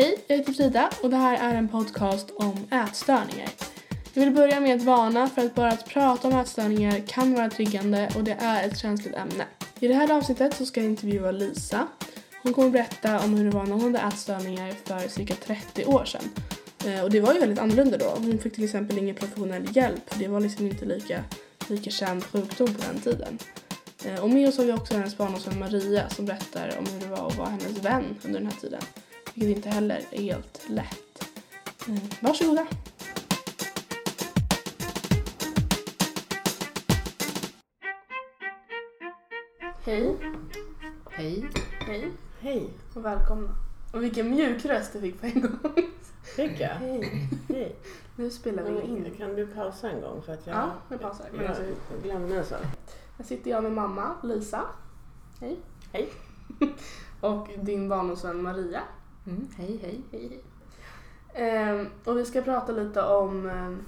Hej, jag heter Frida och det här är en podcast om ätstörningar. Jag vill börja med att varna för att bara att prata om ätstörningar kan vara triggande och det är ett känsligt ämne. I det här avsnittet så ska jag intervjua Lisa. Hon kommer berätta om hur det var när hon hade ätstörningar för cirka 30 år sedan. Eh, och det var ju väldigt annorlunda då. Hon fick till exempel ingen professionell hjälp. Det var liksom inte lika, lika känd sjukdom på den tiden. Eh, och med oss har vi också hennes barndomsvän Maria som berättar om hur det var att vara hennes vän under den här tiden. Vilket inte heller är helt lätt. Eh, Varsågoda. Hej. Hej. Hej. Hej. Och välkomna. Och vilken mjuk röst du fick på en gång. Tycker jag. Hej. Hej. Nu spelar vi in. Kan du pausa en gång? För att jag, Ja, jag pausar. Alltså, jag glömmer så. här sitter jag med mamma, Lisa. Hej. Hej. Och din barndomsvän Maria. Mm. Hej, hej. Hej, hej. Ehm, och vi ska prata lite om, ehm,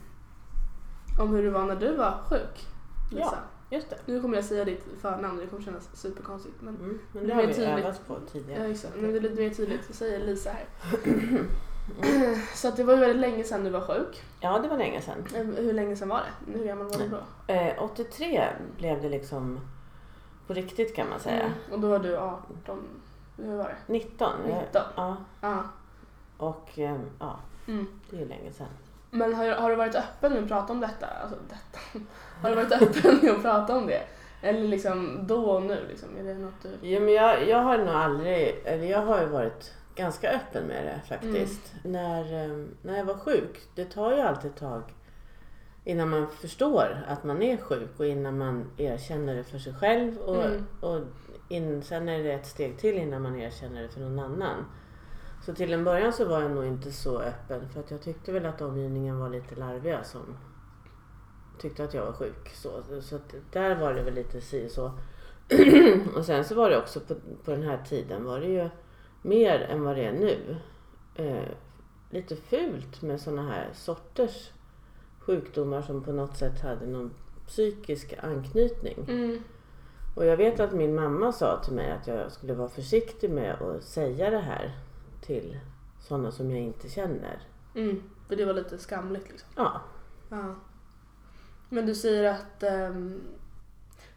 om hur det var när du var sjuk, Lisa. Ja. Just det. Nu kommer jag säga ditt förnamn det kommer kännas superkonstigt. Men, Mm. Men Det har vi tydligt. övat på tidigare. ja, exakt. men det är lite mer tydligt. Jag säger Lisa här. Så att det var ju väldigt länge sedan du var sjuk. Ja, det var länge sedan. Ehm, Hur länge sedan var det? Hur gammal var du då? Eh, 83 blev det liksom på riktigt kan man säga. Mm. Och då var du 18. Hur var det? 19. Jag- 19. Ja. Ja. Och eh, ja, Mm. det är ju länge sedan. Men har, har du varit öppen med att prata om detta? Alltså detta. Har du varit öppen med att prata om det? Eller liksom då och nu? Liksom? Är det något du... Jo, men jag, jag har nog aldrig, eller jag har ju varit ganska öppen med det faktiskt. När, eh, när jag var sjuk, det tar ju alltid ett tag innan man förstår att man är sjuk och innan man erkänner det för sig själv och, Mm. och in, sen är det ett steg till innan man erkänner det för någon annan. Så till en början så var jag nog inte så öppen för att jag tyckte väl att omgivningen var lite larviga som tyckte att jag var sjuk. Så, så att där var det väl lite si och så. och sen så var det också på, på den här tiden var det ju mer än vad det är nu. Eh, lite fult med sådana här sorters sjukdomar som på något sätt hade någon psykisk anknytning. Mm. Och jag vet att min mamma sa till mig att jag skulle vara försiktig med att säga det här till sådana som jag inte känner. Mm. För det var lite skamligt liksom. Ja, Ja. Men du säger att... Um,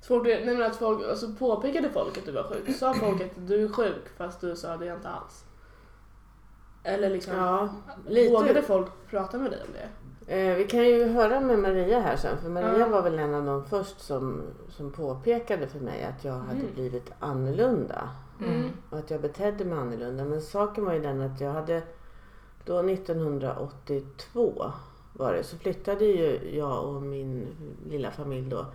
svårt, nej men att folk, alltså påpekade folk att du var sjuk? Sa folk att du är sjuk fast du sa det inte alls? Eller liksom... ja lite. Vågade folk prata med dig om det? Eh, vi kan ju höra med Maria här sen, för Maria Ja. var väl en av de först som, som påpekade för mig att jag hade Mm. blivit annorlunda. Mm. Och att jag betedde mig annorlunda. Men saken var ju den att jag hade då 1982 var det, så flyttade ju jag och min lilla familj då,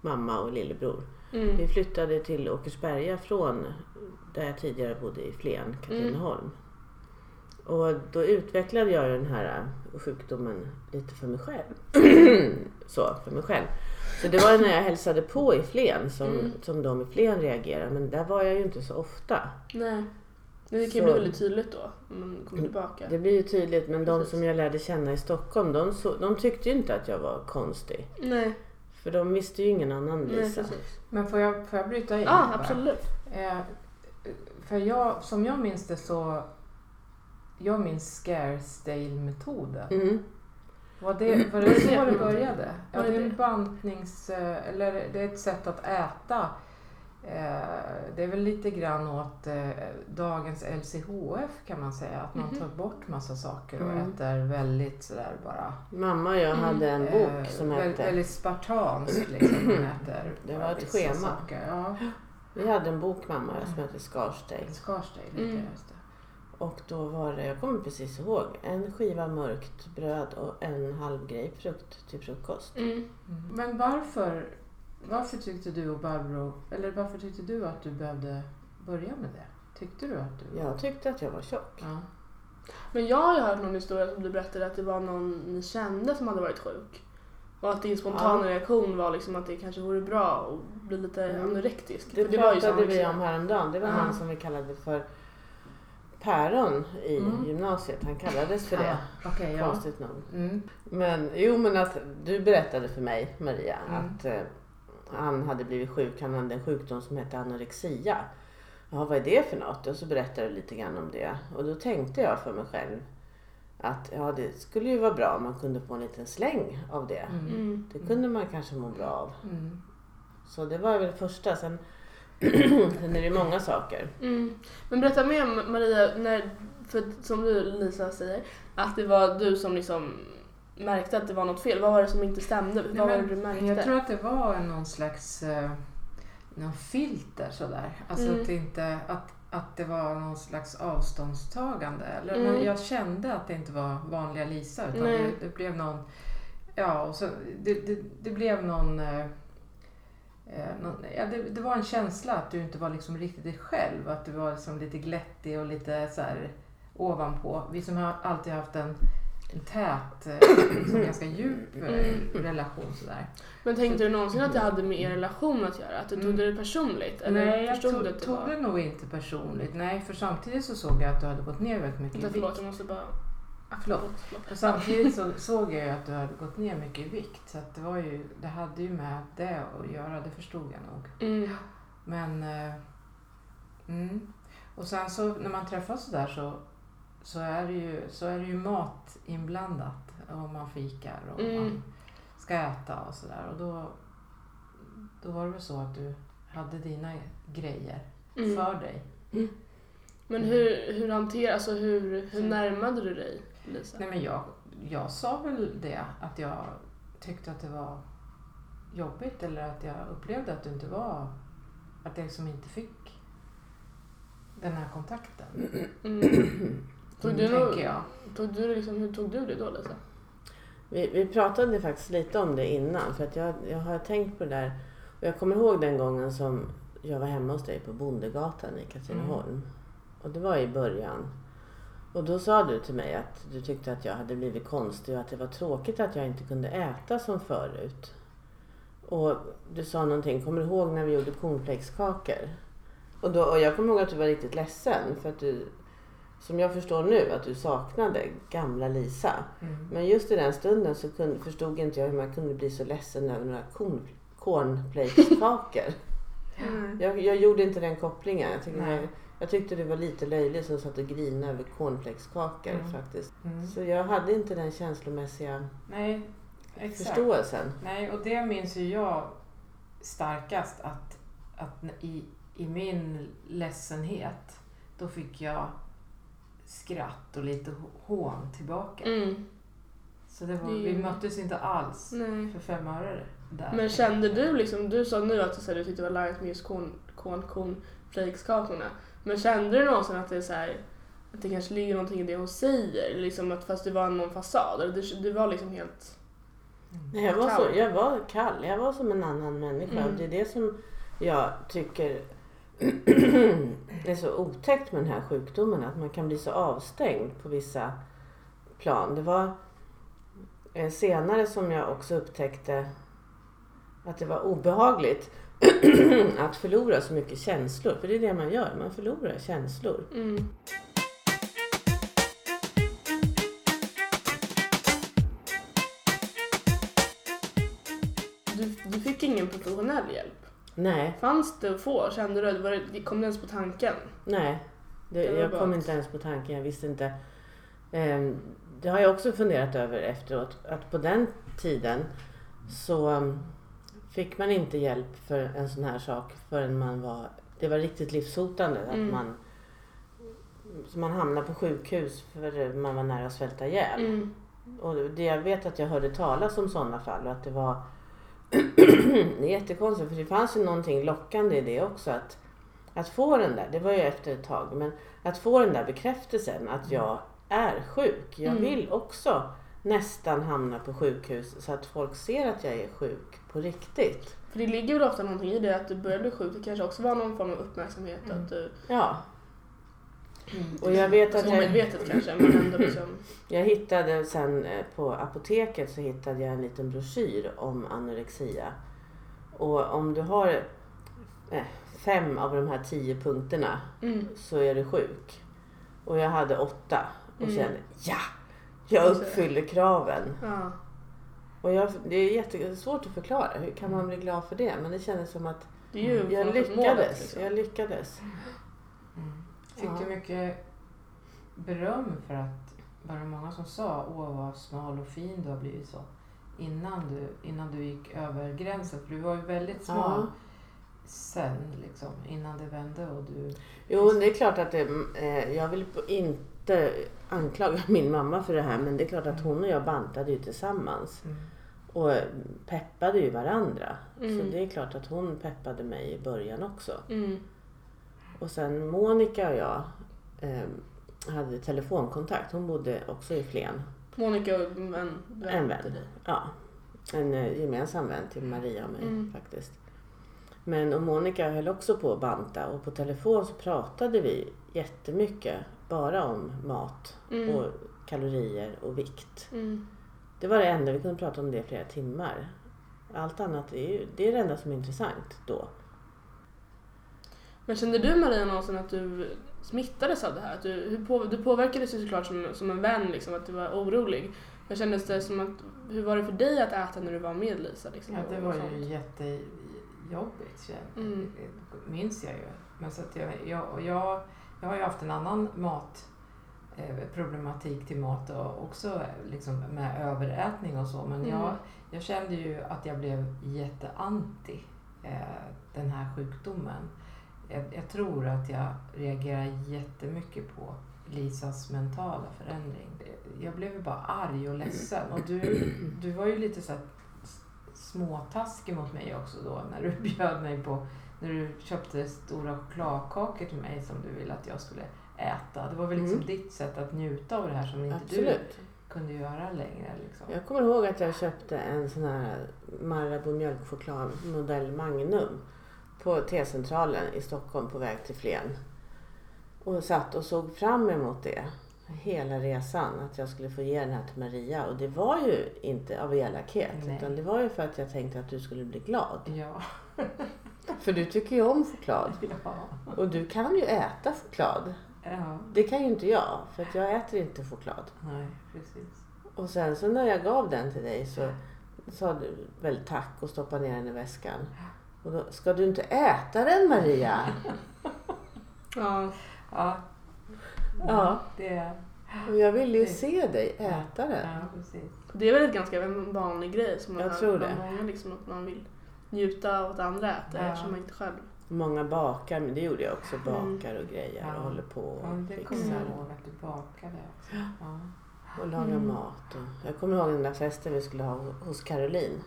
mamma och lillebror. Mm. Vi flyttade till Åkersberga från där jag tidigare bodde i Flen, Katrineholm. Och då utvecklade jag den här sjukdomen lite för mig själv. så, för mig själv. Så det var när jag hälsade på i Flen som, Mm. som de i Flen reagerade. Men där var jag ju inte så ofta. Nej. Men det kan ju bli väldigt tydligt då. Om man kommer tillbaka. Det blir ju tydligt, men de Precis. som jag lärde känna i Stockholm, de, så, de tyckte ju inte att jag var konstig. Nej. För de visste ju ingen annan Nej, Lisa. precis. Men får jag, får jag bryta in? Ja, bara? absolut. Eh, för jag, som jag minns det så, jag minns Scaresdale-metoden. Mm. Var det, var det så Mm. det började? Ja, det är en bantnings... eh, Eller det är ett sätt att äta. Eh, Det är väl lite grann åt eh, dagens LCHF kan man säga. Att man Mhm. tar bort massa saker och Mm. äter väldigt sådär bara. Mamma och jag Mm. hade en eh, bok som väl- hette Väldigt spartanskt liksom. Man äter Det var ett schema. Ja, Vi hade en bok mamma och jag som hette Scarsdale. Scarsdale heter Mm. Just det. Och då var det, jag kommer precis ihåg, en skiva mörkt bröd och en halv grapefrukt till frukost. Mm. Mm. Men varför, varför tyckte du och Barbro, eller varför tyckte du att du behövde börja med det? Tyckte du att du... Jag tyckte att jag var tjock. Ja. Men jag har ju hört någon historia som du berättade att det var någon ni kände som hade varit sjuk. Och att din spontana Ja. reaktion var liksom att det kanske vore bra att bli lite Mm. anorektisk. Det, För var ju pratade vi om häromdagen. Det var Ja. han som vi kallade för Päron i Mm. gymnasiet. Han kallades för det. Ah, ja. Konstigt nog. Mm. Men jo men att du berättade för mig Maria Mm. att eh, han hade blivit sjuk. Han hade en sjukdom som hette anorexia. Ja, vad är det för något? Och så berättade du lite grann om det. Och då tänkte jag för mig själv att ja, det skulle ju vara bra om man kunde få en liten släng av det. Mm. Mm. Det kunde man kanske må bra av. Mm. Så det var väl första. Sen, sen är det många saker. Mm. Men berätta mer om Maria, när, för som du Lisa säger, att det var du som liksom märkte att det var något fel. Vad var det som inte stämde? Nej, Vad var det du märkte? Jag tror att det var någon slags eh, någon filter sådär. Alltså Mm. att, det inte, att, att det var någon slags avståndstagande. Eller, Mm. men jag kände att det inte var vanliga Lisa utan det, det blev någon... Ja, och så, det, det, det blev någon... Eh, någon ja, det, det var en känsla att du inte var liksom riktigt dig själv. Att du var liksom lite glättig och lite så här ovanpå. Vi som har alltid haft en, en tät, eh, liksom ganska djup eh, Mm. relation sådär. Men tänkte du någonsin att det hade med er relation att göra? Att du tog det personligt? Eller Mm. Nej, jag tog, det tog det nog inte personligt. Nej, för samtidigt så såg jag att du hade gått ner väldigt mycket Vänta, förlåt, jag måste bara... Ah, Förlåt. Och samtidigt så såg jag ju att du hade gått ner mycket i vikt. Så det, var ju, det hade ju med det att göra, det förstod jag nog. Mm. Men... Eh, mm. Och sen så när man träffas så där så, så, är det ju, så är det ju mat inblandat. Om man fikar och Mm. man ska äta och sådär. Och då, då var det väl så att du hade dina grejer Mm. för dig. Men hur, hur hanterar, alltså hur, hur närmade du dig Lisa? Nej men jag, jag sa väl det att jag tyckte att det var jobbigt eller att jag upplevde att du inte var, att jag liksom inte fick den här kontakten. Mm. Tog Mm, du nog, tänker jag. tog du liksom, hur tog du det då Lisa? Vi, vi pratade faktiskt lite om det innan. För att jag, jag har tänkt på det där. Och jag kommer ihåg den gången som jag var hemma hos dig på Bondegatan i Katrineholm. Och det var i början. Och då sa du till mig att du tyckte att jag hade blivit konstig och att det var tråkigt att jag inte kunde äta som förut. Och du sa någonting, kommer du ihåg när vi gjorde cornflakeskakor? Och, då, och jag kommer ihåg att du var riktigt ledsen för att du, som jag förstår nu, att du saknade gamla Lisa. Mm. Men just i den stunden så kunde, förstod inte jag hur man kunde bli så ledsen över några corn, cornflakeskakor. Mm. jag, jag gjorde inte den kopplingen. Jag tyckte, Nej. Jag, tyckte det var lite löjligt som satt och grinade över cornflakeskakor Mm. faktiskt. Mm. Så jag hade inte den känslomässiga Nej, exakt. förståelsen. Nej, och det minns ju jag starkast att, att i, i min ledsenhet då fick jag skratt och lite hån tillbaka. Mm. Så det var, vi möttes inte alls Nej. för fem öre där. Men kände du liksom, du sa nu att du, så här, du tyckte det var larvigt med just corn, corn, corn flakes-kakorna. Men kände du någonsin att det är så här, att det kanske ligger någonting i det hon säger? Liksom att fast det var någon fasad? Eller du, du var liksom helt... Nej, jag, var så, Kall. jag var kall. Jag var som en annan människa. Mm. Och det är det som jag tycker är så otäckt med den här sjukdomen. Att man kan bli så avstängd på vissa plan. Det var eh, senare som jag också upptäckte att det var obehagligt att förlora så mycket känslor. För det är det man gör. Man förlorar känslor. Mm. Du, du fick ingen professionell hjälp? Nej, Fanns det att få? Kände du, var det, kom det ens på tanken? Nej, det, Det jag kom inte ens på tanken. Jag visste inte. Ehm, det har jag också funderat över efteråt. Att på den tiden så um, fick man inte hjälp för en sån här sak förrän man var... Det var riktigt livshotande. Mm. Att man, så man hamnade på sjukhus för man var nära att svälta ihjäl. Mm. Och det, jag vet att jag hörde talas om sådana fall och att det var det är jättekonstigt för det fanns ju någonting lockande i det också att, att få den där, det var ju efter ett tag, men att få den där bekräftelsen att jag är sjuk. Jag Mm. vill också nästan hamna på sjukhus så att folk ser att jag är sjuk på riktigt. För det ligger väl ofta någonting i det att du börjar bli sjuk. Det kanske också var någon form av uppmärksamhet. Mm. Att du, Ja, Mm. och jag vet att alltså jag, omedvetet kanske, men ändå liksom... jag hittade sen eh, på apoteket så hittade jag en liten broschyr om anorexia. Och om du har eh, fem av de här tio punkterna Mm. så är du sjuk. Och jag hade åtta och Mm. kände ja, jag uppfyller kraven. Ja. Och jag, det är jättesvårt att förklara. Hur kan man bli glad för det? Men det kändes som att Det är ju jag lyckades. målet, liksom. Jag lyckades. Fick Ja. du mycket beröm för att, var det många som sa åh vad smal och fin du har blivit så? Innan du, innan du gick över gränsen, för du var ju väldigt smal Ja. sen liksom, innan det vände och du... Jo, det är klart att det, eh, jag vill inte anklaga min mamma för det här men det är klart att hon och jag bantade ju tillsammans Mm. Och peppade ju varandra. Mm. Så det är klart att hon peppade mig i början också. Mm. Och sen Monica och jag eh, hade telefonkontakt. Hon bodde också i Flen. Monica och en vän, En vän. Ja, en eh, gemensam vän till Maria och mig Mm. faktiskt. Men och Monica höll också på att banta och på telefon så pratade vi jättemycket bara om mat Mm. och kalorier och vikt. Mm. Det var det enda, vi kunde prata om det i flera timmar. Allt annat är ju, det är det enda som är intressant då. Men kände du Maria någonsin att du smittades av det här? Att du, hur på, du påverkades ju såklart som, som en vän, liksom, att du var orolig. Men kändes det som att, hur var det för dig att äta när du var med Lisa? Liksom, Ja, det var sånt? ju jättejobbigt, Mm. minns jag ju. Men så att jag, jag, och jag, jag har ju haft en annan mat problematik till mat och också liksom med överätning och så. Men Mm. jag, jag kände ju att jag blev jätteanti eh, den här sjukdomen. Jag, jag tror att jag reagerar jättemycket på Lisas mentala förändring. Jag blev ju bara arg och ledsen. Och du, du var ju lite så här småtaskig mot mig också då när du bjöd mig på när du köpte stora chokladkakor till mig som du ville att jag skulle äta. Det var väl liksom Mm. ditt sätt att njuta av det här som inte Absolut. du kunde göra längre. Liksom. Jag kommer ihåg att jag köpte en sån här Marabou mjölkchoklad modell Magnum på T-centralen i Stockholm på väg till Flen. Och satt och såg fram emot det hela resan. Att jag skulle få ge den här till Maria. Och det var ju inte av elakhet. Nej. Utan det var ju för att jag tänkte att du skulle bli glad. Ja. För du tycker ju om choklad. ja. Och du kan ju äta choklad. Ja. Det kan ju inte jag. För att jag äter inte choklad. Nej, precis. Och sen så när jag gav den till dig så sa du väl tack och stoppade ner den i väskan. Och då, ska du inte äta den Maria? Ja. Ja. Ja. Det, Och jag ville ju se dig äta den. ja, precis. Det är väl ett ganska en vanlig grej som man Jag hör tror bland det. många, liksom, att man vill njuta av att andra äter Ja. eftersom man inte själv... Många bakar, men det gjorde jag också. Mm. Bakar och grejer Ja. och håller på Ja, och det kommer fixar. jag ihåg att du bakade också. Ja. Och lagar Mm. mat. Och jag kommer ihåg den där festen vi skulle ha hos Caroline.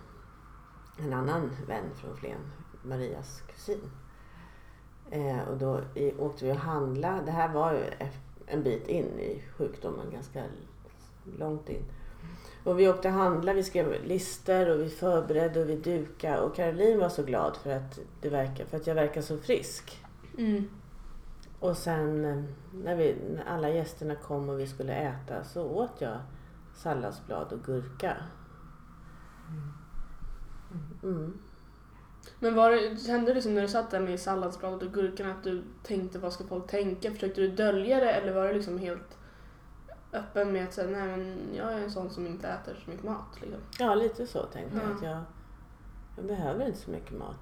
En annan vän från Flen. Marias kusin. Eh, och då åkte vi och handlade. Det här var ju en bit in i sjukdomen. Ganska långt in. Och vi åkte och handlade. Vi skrev listor och vi förberedde och vi dukade. Och Caroline var så glad för att, det verkar, för att jag verkar så frisk. Mm. Och sen eh, när, vi, när alla gästerna kom och vi skulle äta så åt jag salladsblad och gurka. Mm. Men var det, kände du som när du satt där med salladsbladet och gurkan att du tänkte vad ska folk tänka? Försökte du dölja det eller var du liksom helt öppen med att säga nej men jag är en sån som inte äter så mycket mat liksom? Ja, lite så tänkte jag. Ja. Att jag, jag behöver inte så mycket mat.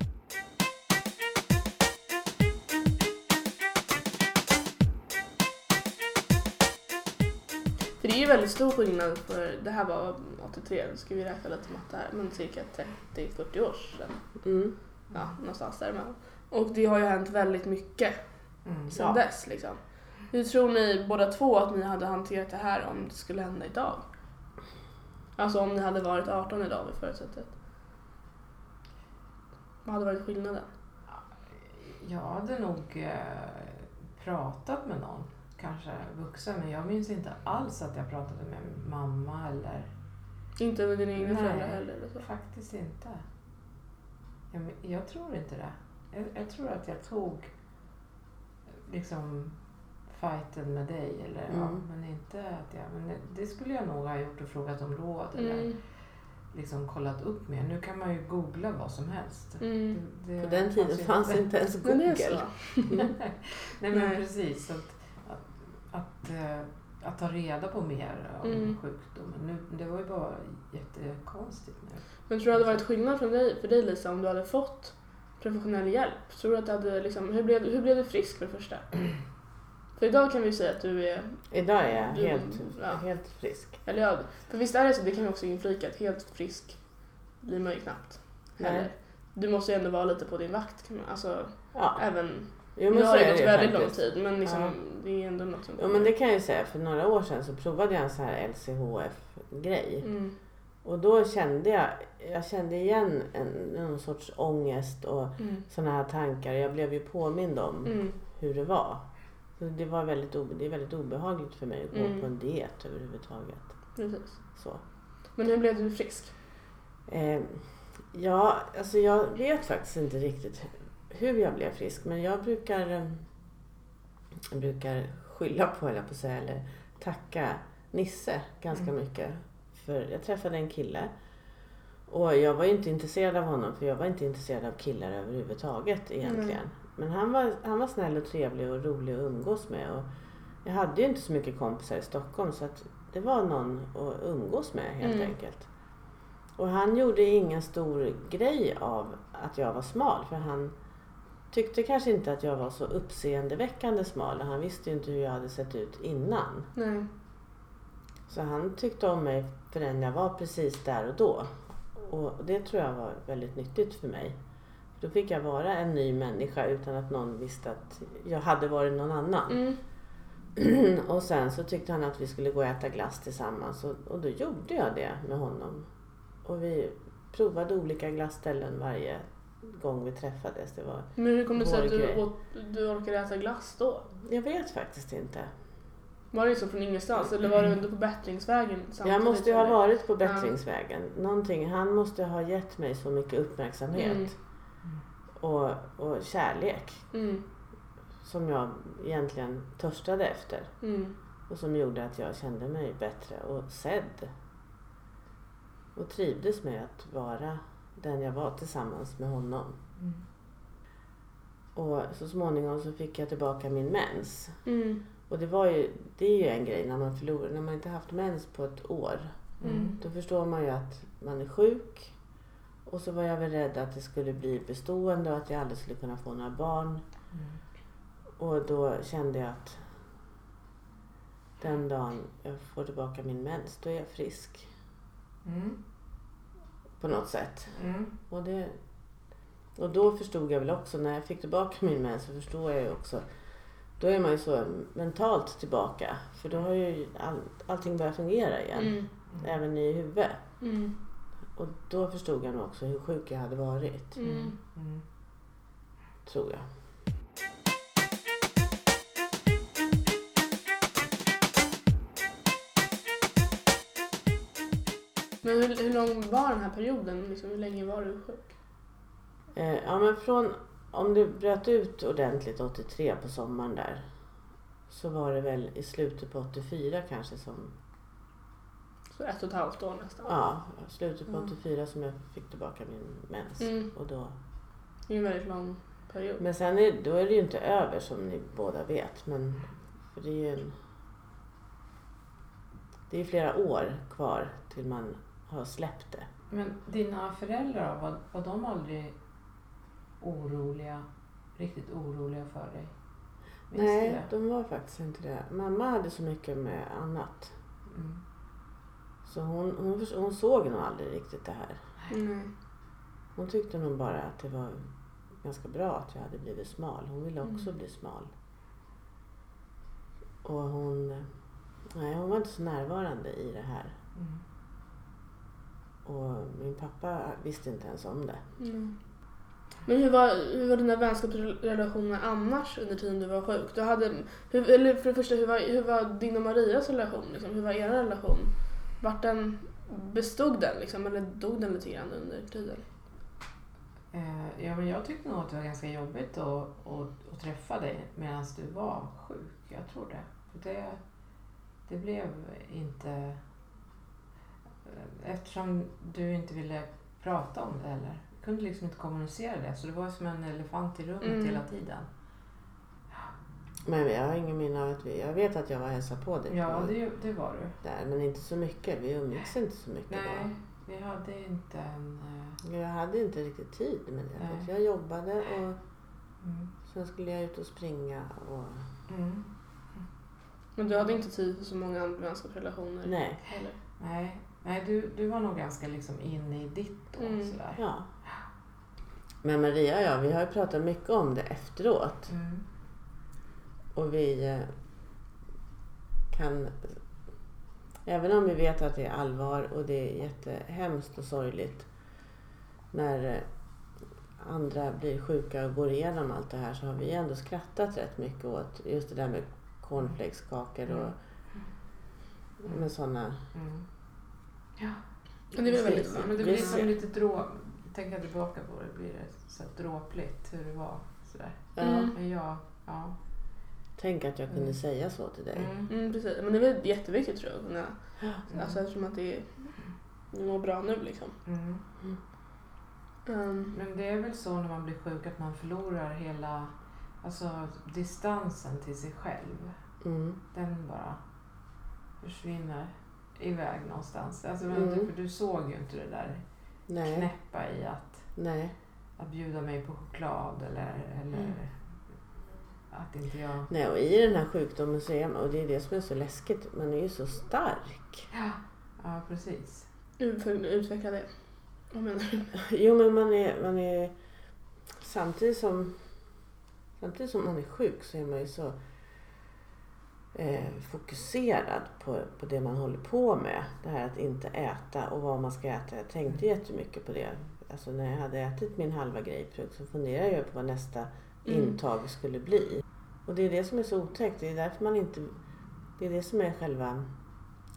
För det är ju väldigt stor skillnad för det här var 83, då ska vi räkna lite matte här, men cirka 30-40 år sedan. Mm. Ja, någonstans däremellan. Och det har ju hänt väldigt mycket Mm. sedan Ja. dess liksom. Hur tror ni båda två att ni hade hanterat det här om det skulle hända idag? Alltså om ni hade varit 18 idag vid förutsättet. Vad hade varit skillnaden? Jag hade nog eh, pratat med någon, kanske vuxen, men jag minns inte alls att jag pratade med mamma eller Inte med dina egna Nej. föräldrar heller eller så? faktiskt inte. Jag, jag tror inte det. Jag, jag tror att jag tog liksom fighten med dig, eller, ja, Mm. men inte att jag... Men det, det skulle jag nog ha gjort och frågat om råd eller Mm. liksom kollat upp mer. Nu kan man ju googla vad som helst. Mm. Det- det På den tiden fanns inte ens Google. så. Nej men Nej. precis. Att, att, att, eh, att ta reda på mer om Mm. sjukdomen. Nu, det var ju bara jättekonstigt nu. Men tror du det hade varit skillnad för dig, för dig Lisa om du hade fått professionell hjälp? Tror du att det hade liksom, hur blev, hur blev du frisk för det första? För idag kan vi säga att du är, Idag är jag Du- helt, ja. helt frisk. eller ja, för visst är det så, det kan vi också inflika, att helt frisk blir man ju knappt. Nej. Heller. Du måste ju ändå vara lite på din vakt, kan man, alltså Ja, även, jo, nu men så har det gått väldigt lång tid men liksom, Ja. det är ändå något som Jo men det kan jag ju säga, för några år sedan så provade jag en sån här LCHF-grej. Mm. Och då kände jag, jag kände igen en, någon sorts ångest och Mm. såna här tankar. Jag blev ju påmind om Mm. hur det var. Så det, var väldigt, det är väldigt obehagligt för mig att gå Mm. på en diet överhuvudtaget. Precis. Så. Men hur blev du frisk? Eh, ja, alltså jag vet faktiskt inte riktigt hur jag blev frisk. Men jag brukar, eh, jag brukar skylla på, eller på säga, eller tacka Nisse ganska Mm. mycket. För jag träffade en kille. Och jag var ju inte intresserad av honom för jag var inte intresserad av killar överhuvudtaget egentligen. Nej. Men han var, han var snäll och trevlig och rolig att umgås med. Och jag hade ju inte så mycket kompisar i Stockholm så att det var någon att umgås med helt Mm. enkelt. Och han gjorde ingen stor grej av att jag var smal för han tyckte kanske inte att jag var så uppseendeväckande smal och han visste ju inte hur jag hade sett ut innan. Nej. Så han tyckte om mig för den jag var precis där och då. Och det tror jag var väldigt nyttigt för mig. Då fick jag vara en ny människa utan att någon visste att jag hade varit någon annan. Mm. och sen så tyckte han att vi skulle gå och äta glass tillsammans och, och då gjorde jag det med honom. Och vi provade olika glassställen varje gång vi träffades. Det var, Men hur kom det sig att du, åt, du orkade äta glass då? jag vet faktiskt inte. Var det liksom från ingenstans eller var du ändå på bättringsvägen? Jag måste ju ha varit på bättringsvägen. Någonting, han måste ha gett mig så mycket uppmärksamhet Mm. Och, och kärlek Mm. som jag egentligen törstade efter. Mm. Och som gjorde att jag kände mig bättre och sedd. Och trivdes med att vara den jag var tillsammans med honom. Mm. Och så småningom så fick jag tillbaka min mens. Mm. Och det var ju, det är ju en grej när man förlorar, när man inte haft mens på ett år. Mm. Då förstår man ju att man är sjuk. Och så var jag väl rädd att det skulle bli bestående och att jag aldrig skulle kunna få några barn. Mm. Och då kände jag att den dagen jag får tillbaka min mens, då är jag frisk. Mm. På något sätt. Mm. Och, det, och då förstod jag väl också, när jag fick tillbaka min mens så förstod jag ju också. Då är man ju så mentalt tillbaka. För då har ju all, allting börjat fungera igen. Mm. Även i huvudet. Mm. Och då förstod jag nog också hur sjuk jag hade varit. Mm. Mm. Tror jag. Men hur, hur lång var den här perioden? Liksom, hur länge var du sjuk? Eh, ja men från, om det bröt ut ordentligt 83 på sommaren där. Så var det väl i slutet på 84 kanske som, Så ett och ett halvt år nästan. ja slutet på Mm. 84 som jag fick tillbaka min mens. Mm. Och då, Det är en väldigt lång period. men sen är, då är det ju inte över som ni båda vet. Men för det är ju en, det är flera år kvar till man har släppt det. Men dina föräldrar, var, var de aldrig oroliga, riktigt oroliga för dig? Minns Nej, det? de var faktiskt inte det. Mamma hade så mycket med annat. Mm. Så hon, hon, hon såg nog aldrig riktigt det här. Nej. Hon tyckte nog bara att det var ganska bra att jag hade blivit smal. Hon ville också Mm. bli smal. Och hon, nej, hon var inte så närvarande i det här. Mm. Och min pappa visste inte ens om det. Mm. Men hur var, hur var dina vänskapsrelationer annars under tiden du var sjuk? Du hade, hur, eller för det första, hur var, hur var din och Marias relation? Liksom? Hur var er relation? Vart den, bestod den liksom, eller dog den lite grann under tiden? Eh, ja, men jag tyckte nog att det var ganska jobbigt att, att, att träffa dig medan du var sjuk. Jag tror det. För det, det blev inte... eh, Eftersom du inte ville prata om det heller. Du kunde liksom inte kommunicera det. Så det var som en elefant i rummet Mm. hela tiden. Men jag har ingen minne av att vi... Jag vet att jag var och hälsade på dig Ja, på det, det var du. där. Men inte så mycket. Vi umgicks inte så mycket Nej, vi hade inte en... eh, då. Jag hade inte riktigt tid med det. Nej. Jag jobbade och Mm, sen skulle jag ut och springa. Och, mm, Men du hade inte tid för så många andra vänskapsrelationer? Nej. Heller. Nej, nej du, du var nog ganska liksom inne i ditt då. Mm. Sådär. Ja. Men Maria och jag, vi har ju pratat mycket om det efteråt. Mm. Och vi eh, kan... Även om vi vet att det är allvar och det är jättehemskt och sorgligt när eh, andra blir sjuka och går igenom allt det här så har vi ändå skrattat rätt mycket åt just det där med cornflakeskakor och med sådana... Mm. Ja, det är väl väldigt. Men det blir Visst. som lite drå... Tänker tillbaka på det blir det så dråpligt hur det var. Sådär. Ja, Mm. Men jag, ja. Tänk att jag kunde Mm. säga så till dig. Mm. Mm, precis. Men det är väl jätteviktigt tror jag. kunna- Mm. Alltså eftersom att det är, du mår bra nu liksom. Mm. Um, Men det är väl så när man blir sjuk att man förlorar hela alltså, distansen till sig själv. Mm. Den bara försvinner iväg någonstans. Alltså, Mm. du, för du såg ju inte det där Nej, knäppa i att, nej. att bjuda mig på choklad eller, eller Mm. Att inte jag... nej. Och i den här sjukdomen så är man, och det är det som är så läskigt, man är ju så stark. Ja, ja precis. att utveckla det. Vad menar du? Jo men man är, man är samtidigt som samtidigt som man är sjuk så är man ju så eh, fokuserad på, på det man håller på med. Det här att inte äta och vad man ska äta. Jag tänkte jättemycket på det. Alltså när jag hade ätit min halva grapefrukt så funderade jag på vad nästa Mm. Intag skulle bli. Och det är det som är så otäckt. Det är därför man inte... Det är det som är själva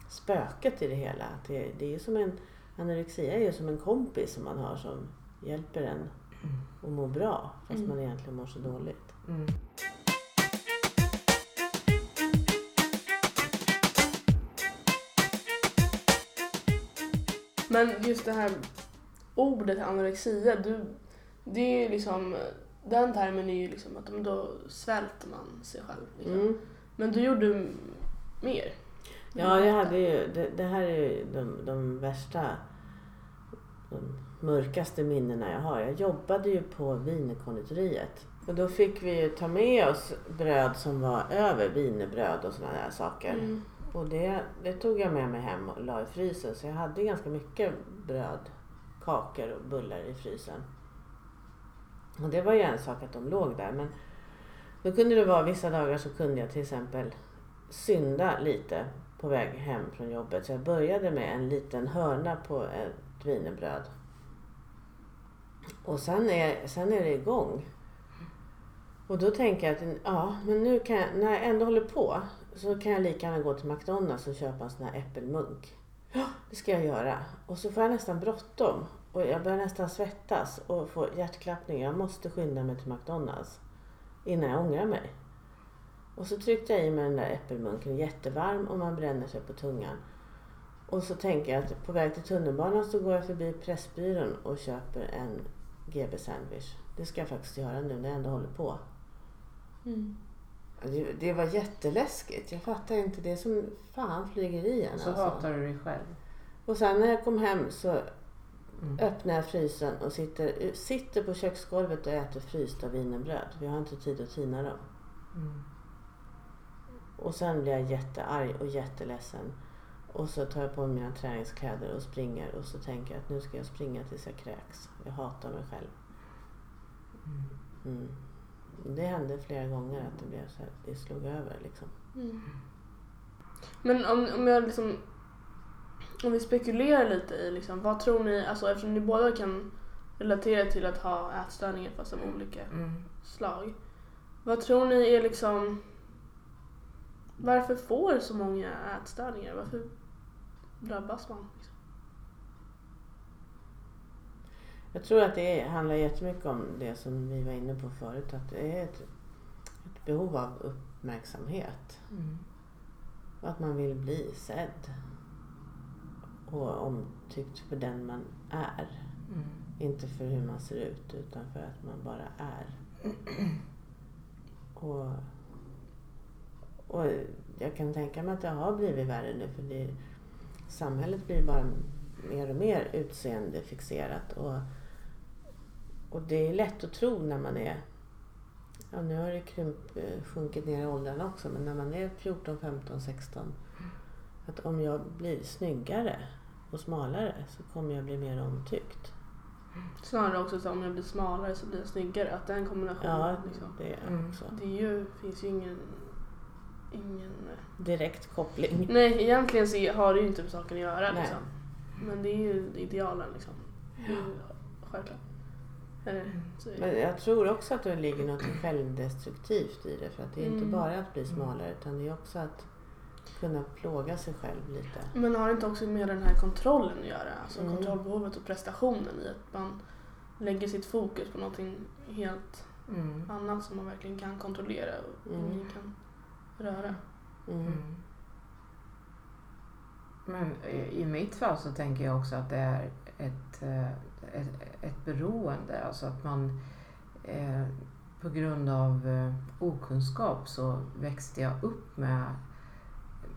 spöket i det hela. Att det, det är som en... Anorexia är ju som en kompis som man har som hjälper en att må bra fast Mm. man egentligen mår så dåligt. Mm. Men just det här ordet anorexia, du, det är ju liksom, den termen är ju liksom att då svälter man sig själv. Liksom. Mm. Men du gjorde mer. Ja, jag hade ju, det, det här är ju de, de värsta, de mörkaste minnena jag har. Jag jobbade ju på wienerkonditoriet. Och då fick vi ju ta med oss bröd som var över wienerbröd och sådana där saker. Mm. Och det, det tog jag med mig hem och la i frysen. Så jag hade ganska mycket bröd, kakor och bullar i frysen. Och det var ju en sak att de låg där. Men då kunde det vara vissa dagar så kunde jag till exempel synda lite på väg hem från jobbet. Så jag började med en liten hörna på ett wienerbröd. Och sen är, sen är det igång. Och då tänker jag att ja, men nu kan jag, när jag ändå håller på så kan jag lika gärna gå till McDonalds och köpa en sån här äppelmunk. Ja, det ska jag göra. Och så får jag nästan bråttom. Och jag börjar nästan svettas och får hjärtklappning. Jag måste skynda mig till McDonalds innan jag ångrar mig. Och så tryckte jag i mig den där äppelmunken jättevarm och man bränner sig på tungan. Och så tänker jag att på väg till tunnelbanan så går jag förbi Pressbyrån och köper en GB sandwich. Det ska jag faktiskt göra nu när jag ändå håller på. Mm. Det, det var jätteläskigt. Jag fattar inte. Det som fan flyger i en Så alltså. hatar du dig själv. Och sen när jag kom hem så Mm. öppnar jag frysen och sitter, sitter på köksgolvet och äter frysta wienerbröd. Vi har inte tid att tina dem. Mm. Och sen blir jag jättearg och jätteledsen. Och så tar jag på mig mina träningskläder och springer och så tänker jag att nu ska jag springa tills jag kräks. Jag hatar mig själv. Mm. Det hände flera gånger att det blev så här, det slog över liksom. Mm. Men om, om jag liksom om vi spekulerar lite i liksom, vad tror ni, alltså eftersom ni båda kan relatera till att ha ätstörningar fast av olika Mm. slag. Vad tror ni är liksom varför får så många ätstörningar? Varför drabbas man? Liksom? Jag tror att det handlar jättemycket om det som vi var inne på förut. Att det är ett, ett behov av uppmärksamhet. Mm. Och att man vill bli sedd. Och omtyckt för den man är. Mm. Inte för hur man ser ut utan för att man bara är. Och, och jag kan tänka mig att det har blivit värre nu för det, samhället blir bara mer och mer utseendefixerat. Och, och det är lätt att tro när man är ja, nu har det krymp, eh, sjunkit ner i åldrarna också, men när man är 14, 15, 16. Att om jag blir snyggare och smalare så kommer jag bli mer omtyckt. Snarare också så om jag blir smalare så blir jag snyggare. Att den kombinationen Ja, liksom. det är Mm. också. Det är ju, finns ju ingen... ingen Direkt koppling. nej, egentligen så har det ju inte med saken att göra Nej. liksom. Men det är ju idealen liksom. Ju självklart. Eller, det. Men jag tror också att det ligger något självdestruktivt i det. För att det är inte Mm. bara att bli smalare utan det är också att kunna plåga sig själv lite. Men har det inte också med den här kontrollen att göra? Alltså Mm. kontrollbehovet och prestationen i att man lägger sitt fokus på någonting helt Mm. annat som man verkligen kan kontrollera och Mm. ingen kan röra. Mm. Mm. Men i mitt fall så tänker jag också att det är ett, eh, ett, ett beroende. Alltså att man eh, på grund av eh, okunskap så växte jag upp med,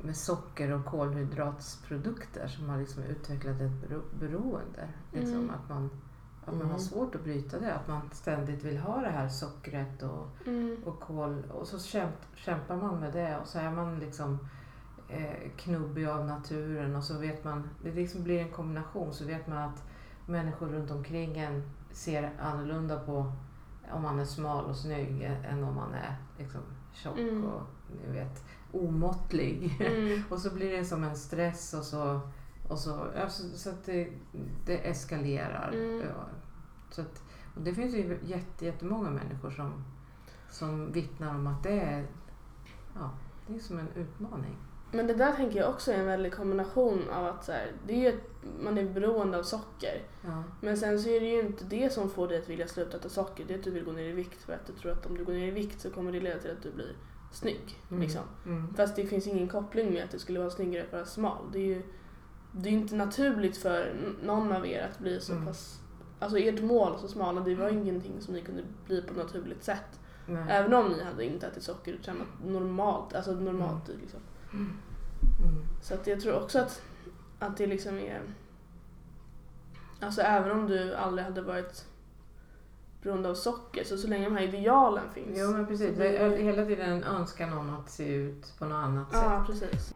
med socker och kolhydratsprodukter som har liksom utvecklat ett bero- beroende. Liksom, Mm. Att man att man Mm. har svårt att bryta det. Att man ständigt vill ha det här sockret och Mm. och kol och så kämp, kämpar man med det och så är man liksom eh, knubbig av naturen och så vet man, det liksom blir en kombination så vet man att människor runt omkring en ser annorlunda på om man är smal och snygg än om man är liksom tjock Mm. och ni vet omåttlig. Mm. och så blir det som en stress och så, och så, ja, så, att det, det eskalerar. Mm. Så att, och det finns ju jätte, jättemånga människor som, som vittnar om att det är, ja, det är som en utmaning. Men det där tänker jag också är en väldig kombination av att så här, det är ju ett, man är beroende av socker. Ja. Men sen så är det ju inte det som får dig att vilja sluta äta socker. Det är att du vill gå ner i vikt för att du tror att om du går ner i vikt så kommer det leda till att du blir snygg. Mm. Liksom. Mm. Fast det finns ingen koppling med att det skulle vara snyggare att vara smal. Det är ju det är inte naturligt för någon av er att bli så Mm. pass... Alltså ert mål så smala, det var ingenting som ni kunde bli på ett naturligt sätt. Nej. Även om ni hade inte ätit socker och tränat normalt. Alltså normalt liksom. Mm. Så att jag tror också att, att det liksom är... Alltså även om du aldrig hade varit beroende av socker, så så länge de här idealen finns. Jo men precis, det är hela tiden en önskan om att se ut på något annat sätt. Ja, precis.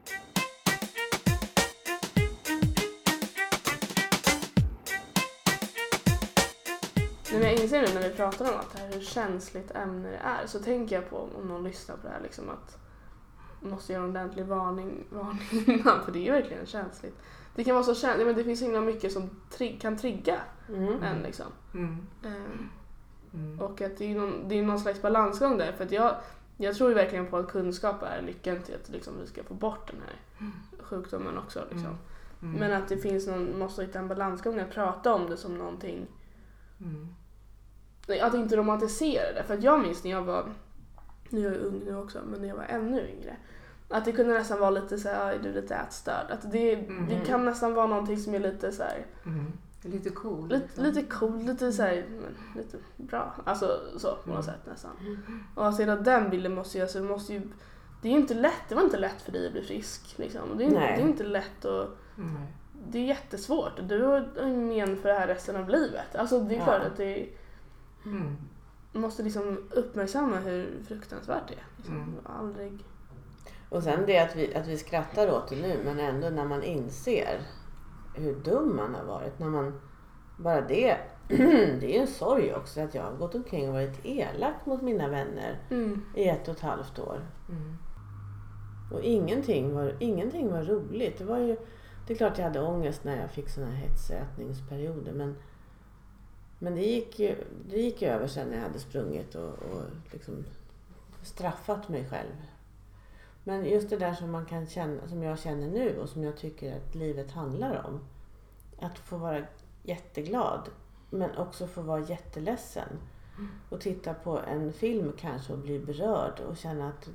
Nej, men jag inser nu när vi pratar om allt det här hur känsligt ämne det är så tänker jag på om någon lyssnar på det här liksom att man måste göra en ordentlig varning, varning innan för det är ju verkligen känsligt. Det kan vara så känsligt, men det finns så himla mycket som tri- kan trigga Mm. en liksom. Mm. Ehm, Mm. och att det är, någon, det är någon slags balansgång där. För att jag, jag tror ju verkligen på att kunskap är nyckeln till att liksom, vi ska få bort den här sjukdomen också. Liksom. Mm. Men att det finns någon, måste hitta en balansgång att prata om det som någonting, Mm. att inte romantisera det. För att jag minns när jag var, nu är jag ung nu också, men när jag var ännu yngre. Att det kunde nästan vara lite så här, "Aj, du är lite ätstörd. Att det, det Mhm. kan nästan vara någonting som är lite så här, Mm. Det är lite cool. lite, liksom. lite cool, lite så här, men lite bra. Alltså så på något Mm. sätt nästan. Och att hela den bilden måste ju, alltså, måste ju det är ju inte lätt, det var inte lätt för dig att bli frisk. Liksom. Det, är, Nej. det är inte lätt och Nej. det är jättesvårt. Du har en men för det här resten av livet. Alltså det är Ja. klart att det är, Mm. måste liksom uppmärksamma hur fruktansvärt det är. Liksom. Mm. Aldrig... Och sen det att vi, att vi skrattar åt det nu men ändå när man inser hur dum man har varit. När man, bara det, det är en sorg också att jag har gått omkring och varit elak mot mina vänner Mm. i ett och ett halvt år. Mm. Och ingenting var, ingenting var roligt. Det, var ju, det är klart jag hade ångest när jag fick såna här hetsätningsperioder men, men det, gick ju, det gick över sen när jag hade sprungit och, och liksom straffat mig själv. Men just det där som, man kan känna, som jag känner nu och som jag tycker att livet handlar om. Att få vara jätteglad men också få vara jätteledsen. Och titta på en film kanske och bli berörd och känna att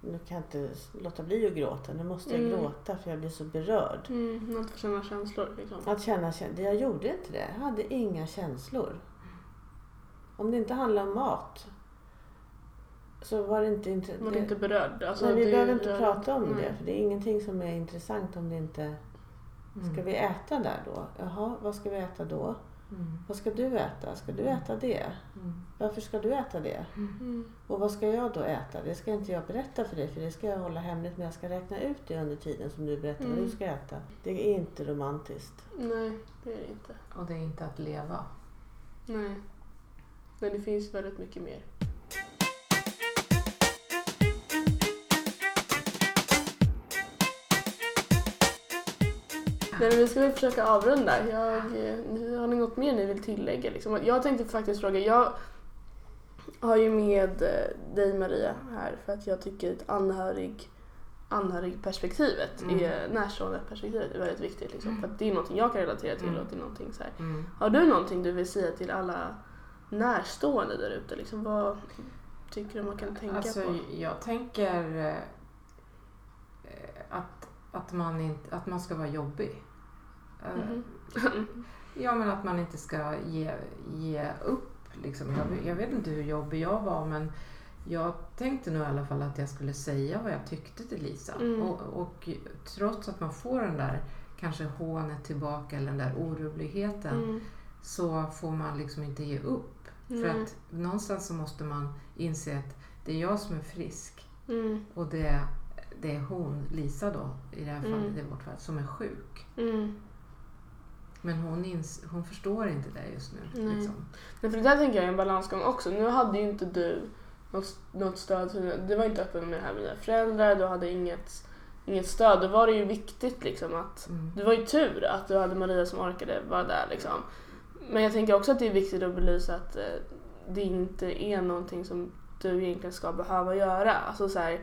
nu kan jag inte låta bli att gråta. Nu måste jag Mm. gråta för jag blir så berörd. Mm. Att få känna känslor liksom. Att känna, kän- jag gjorde inte det. Jag hade inga känslor. Om det inte handlar om mat så var det inte... inte Man är inte berörd. Alltså, nej, vi det- behöver inte jag- prata om nej. det. För det är ingenting som är intressant om det inte... Ska Mm. vi äta där då? Jaha, vad ska vi äta då? Mm. Vad ska du äta? Ska du äta det? Mm. Varför ska du äta det? Mm. Och vad ska jag då äta? Det ska inte jag berätta för dig för det ska jag hålla hemligt men jag ska räkna ut det under tiden som du berättar vad Mm. du ska äta. Det är inte romantiskt. Nej, det är det inte. Och det är inte att leva. Nej. Men det finns väldigt mycket mer. Nej, men vi ska väl försöka avrunda. Jag, har ni något mer ni vill tillägga? Liksom? Jag tänkte faktiskt fråga, jag har ju med eh, dig Maria här för att jag tycker att anhörig, anhörigperspektivet, Mm. är, närstående perspektivet är väldigt viktigt. Liksom, för att det är något jag kan relatera till Mm. och det är någonting så här. Mm. Har du någonting du vill säga till alla närstående där ute? Liksom, vad tycker du man kan tänka Alltså, på? jag tänker eh, att, att, man inte, att man ska vara jobbig. Eh, Mhm. Ja, men att man inte ska ge, ge upp. Liksom. Jag, jag vet inte hur jobbig jag var, men jag tänkte nog i alla fall att jag skulle säga vad jag tyckte till Lisa. Mm. Och, och trots att man får den där kanske hånet tillbaka eller den där orubbligheten Mm. så får man liksom inte ge upp. För att någonstans så måste man inse att det är jag som är frisk Mm. och det, det är hon, Lisa då, i det här fallet, Mm. i vårt fall, som är sjuk. Mm. Men hon, ins, hon förstår inte det just nu. Nej. Liksom. Men för det där tänker jag är en balansgång också. Nu hade ju inte du något, något stöd. Du var inte öppen med det här med dina föräldrar. Du hade inget, inget stöd. Då var det ju viktigt liksom att... Mm. Det var ju tur att du hade Maria som orkade vara där liksom. Men jag tänker också att det är viktigt att belysa att eh, det inte är någonting som du egentligen ska behöva göra. Alltså så här,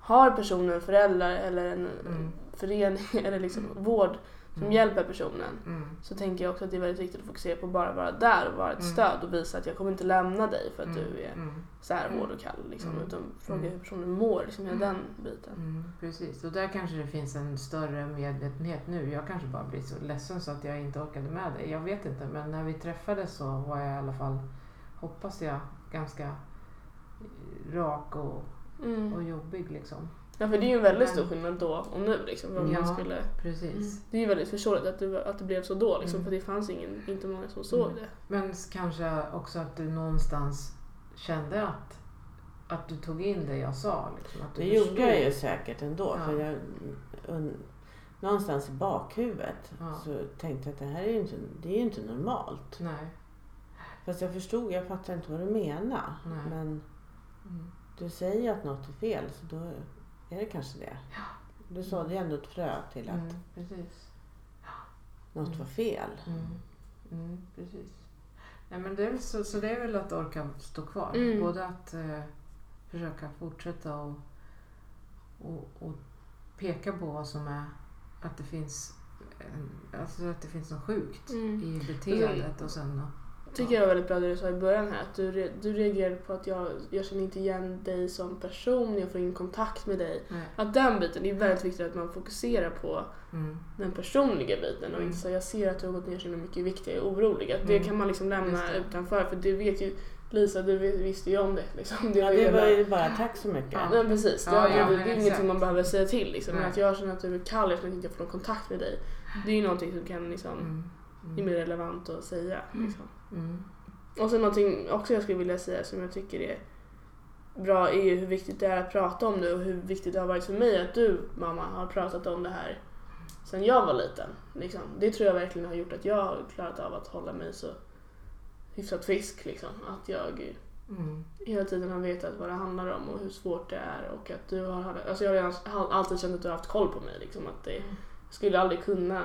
har personen föräldrar eller en Mm. förening eller liksom vård som Mm. hjälper personen Mm. så tänker jag också att det är väldigt viktigt att fokusera på att bara vara där och vara ett Mm. stöd och visa att jag kommer inte lämna dig för att Mm. du är Mm. så här hård och kall. Liksom, Mm. Utan fråga Mm. hur personen mår, liksom, hela den biten. Mm, precis, och där kanske det finns en större medvetenhet nu. Jag kanske bara blir så ledsen så att jag inte orkade med det. Jag vet inte, men när vi träffades så var jag i alla fall, hoppas jag, ganska rak och, och Mm. jobbig liksom. Ja för det är ju en väldigt Men- stor skillnad då och nu liksom. Vad Ja. man skulle... Precis. Det är ju väldigt förståeligt att det, att det blev så då liksom, Mm. för det fanns ingen, inte många som såg Mm. det. Men kanske också att du någonstans kände att, att du tog in det jag sa. Liksom, att du Det gjorde förstod. jag ju säkert ändå. Ja. För jag, un, någonstans i bakhuvudet Ja. så tänkte jag att det här är ju inte, det är ju inte normalt. Nej. Fast jag förstod, jag fattar inte vad du menar. Nej. Men Mm. du säger att något är fel så då är det kanske det. Du sådde ju ändå ett frö till att Mm, precis. något Mm. var fel. Mm. Mm, precis. Nej, men det är så, så det är väl att orka stå kvar. Mm. Både att eh, försöka fortsätta och, och, och peka på vad som är att det finns en, alltså att det finns något sjukt Mm. i beteendet och sen tycker jag var väldigt bra det du sa i början här. Att du, du reagerade på att jag, jag känner inte igen dig som person, jag får ingen kontakt med dig. Nej. Att den biten, det är väldigt viktigt att man fokuserar på Mm. den personliga biten och Mm. inte så jag ser att du har gått ner så mycket i vikt, jag är orolig. Att det Mm. kan man liksom lämna det. utanför för det vet ju Lisa, du vis- visste ju om det. Liksom. det Ja, det var ju bara tack så mycket. Ja. Ja, precis. Det, Ja, ja, det, men det är exakt. ingenting man behöver säga till. Liksom. Men att jag känner att du är kall, jag känner att jag inte får någon kontakt med dig. Det är ju någonting som kan liksom, Mm. är mer relevant att säga. Liksom. Mm. Och sen någonting också jag skulle vilja säga som jag tycker är bra är ju hur viktigt det är att prata om det och hur viktigt det har varit för mig att du mamma har pratat om det här sen jag var liten. Liksom. Det tror jag verkligen har gjort att jag har klarat av att hålla mig så hyfsat frisk. Liksom. Att jag Mm. hela tiden har vetat vad det handlar om och hur svårt det är och att du har, alltså jag har alltid känt att du har haft koll på mig. Liksom, att det, jag skulle aldrig kunna,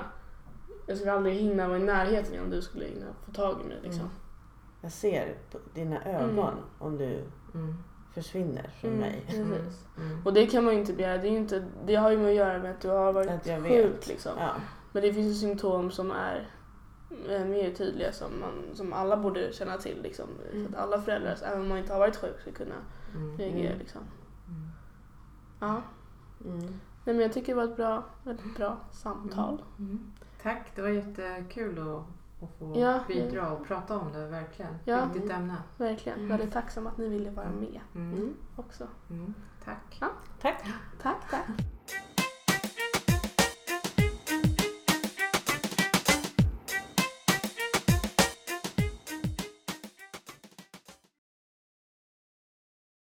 jag skulle aldrig hinna vara i närheten om du skulle hinna få tag i mig. Liksom. Mm. Jag ser på dina ögon Mm. om du Mm. försvinner från Mm, mig. Mm. Och det kan man ju inte begära. Det, är ju inte, det har ju med att göra med att du har varit Att jag sjuk. vet. Liksom. Ja. Men det finns ju symptom som är eh, mer tydliga som, man, som alla borde känna till. Liksom. Så att alla föräldrar, även om man inte har varit sjuk, ska kunna Mm. reagera. Mm. Liksom. Mm. Ja. Mm. Nej, men jag tycker det var ett bra, väldigt bra samtal. Tack, det var jättekul att, att få Ja, bidra och prata om det, verkligen. Ja. Viktigt ämne. Verkligen. Mm. Väldigt tacksam att ni ville vara med Mm. Också. Mm. Tack. Tack. Tack, tack.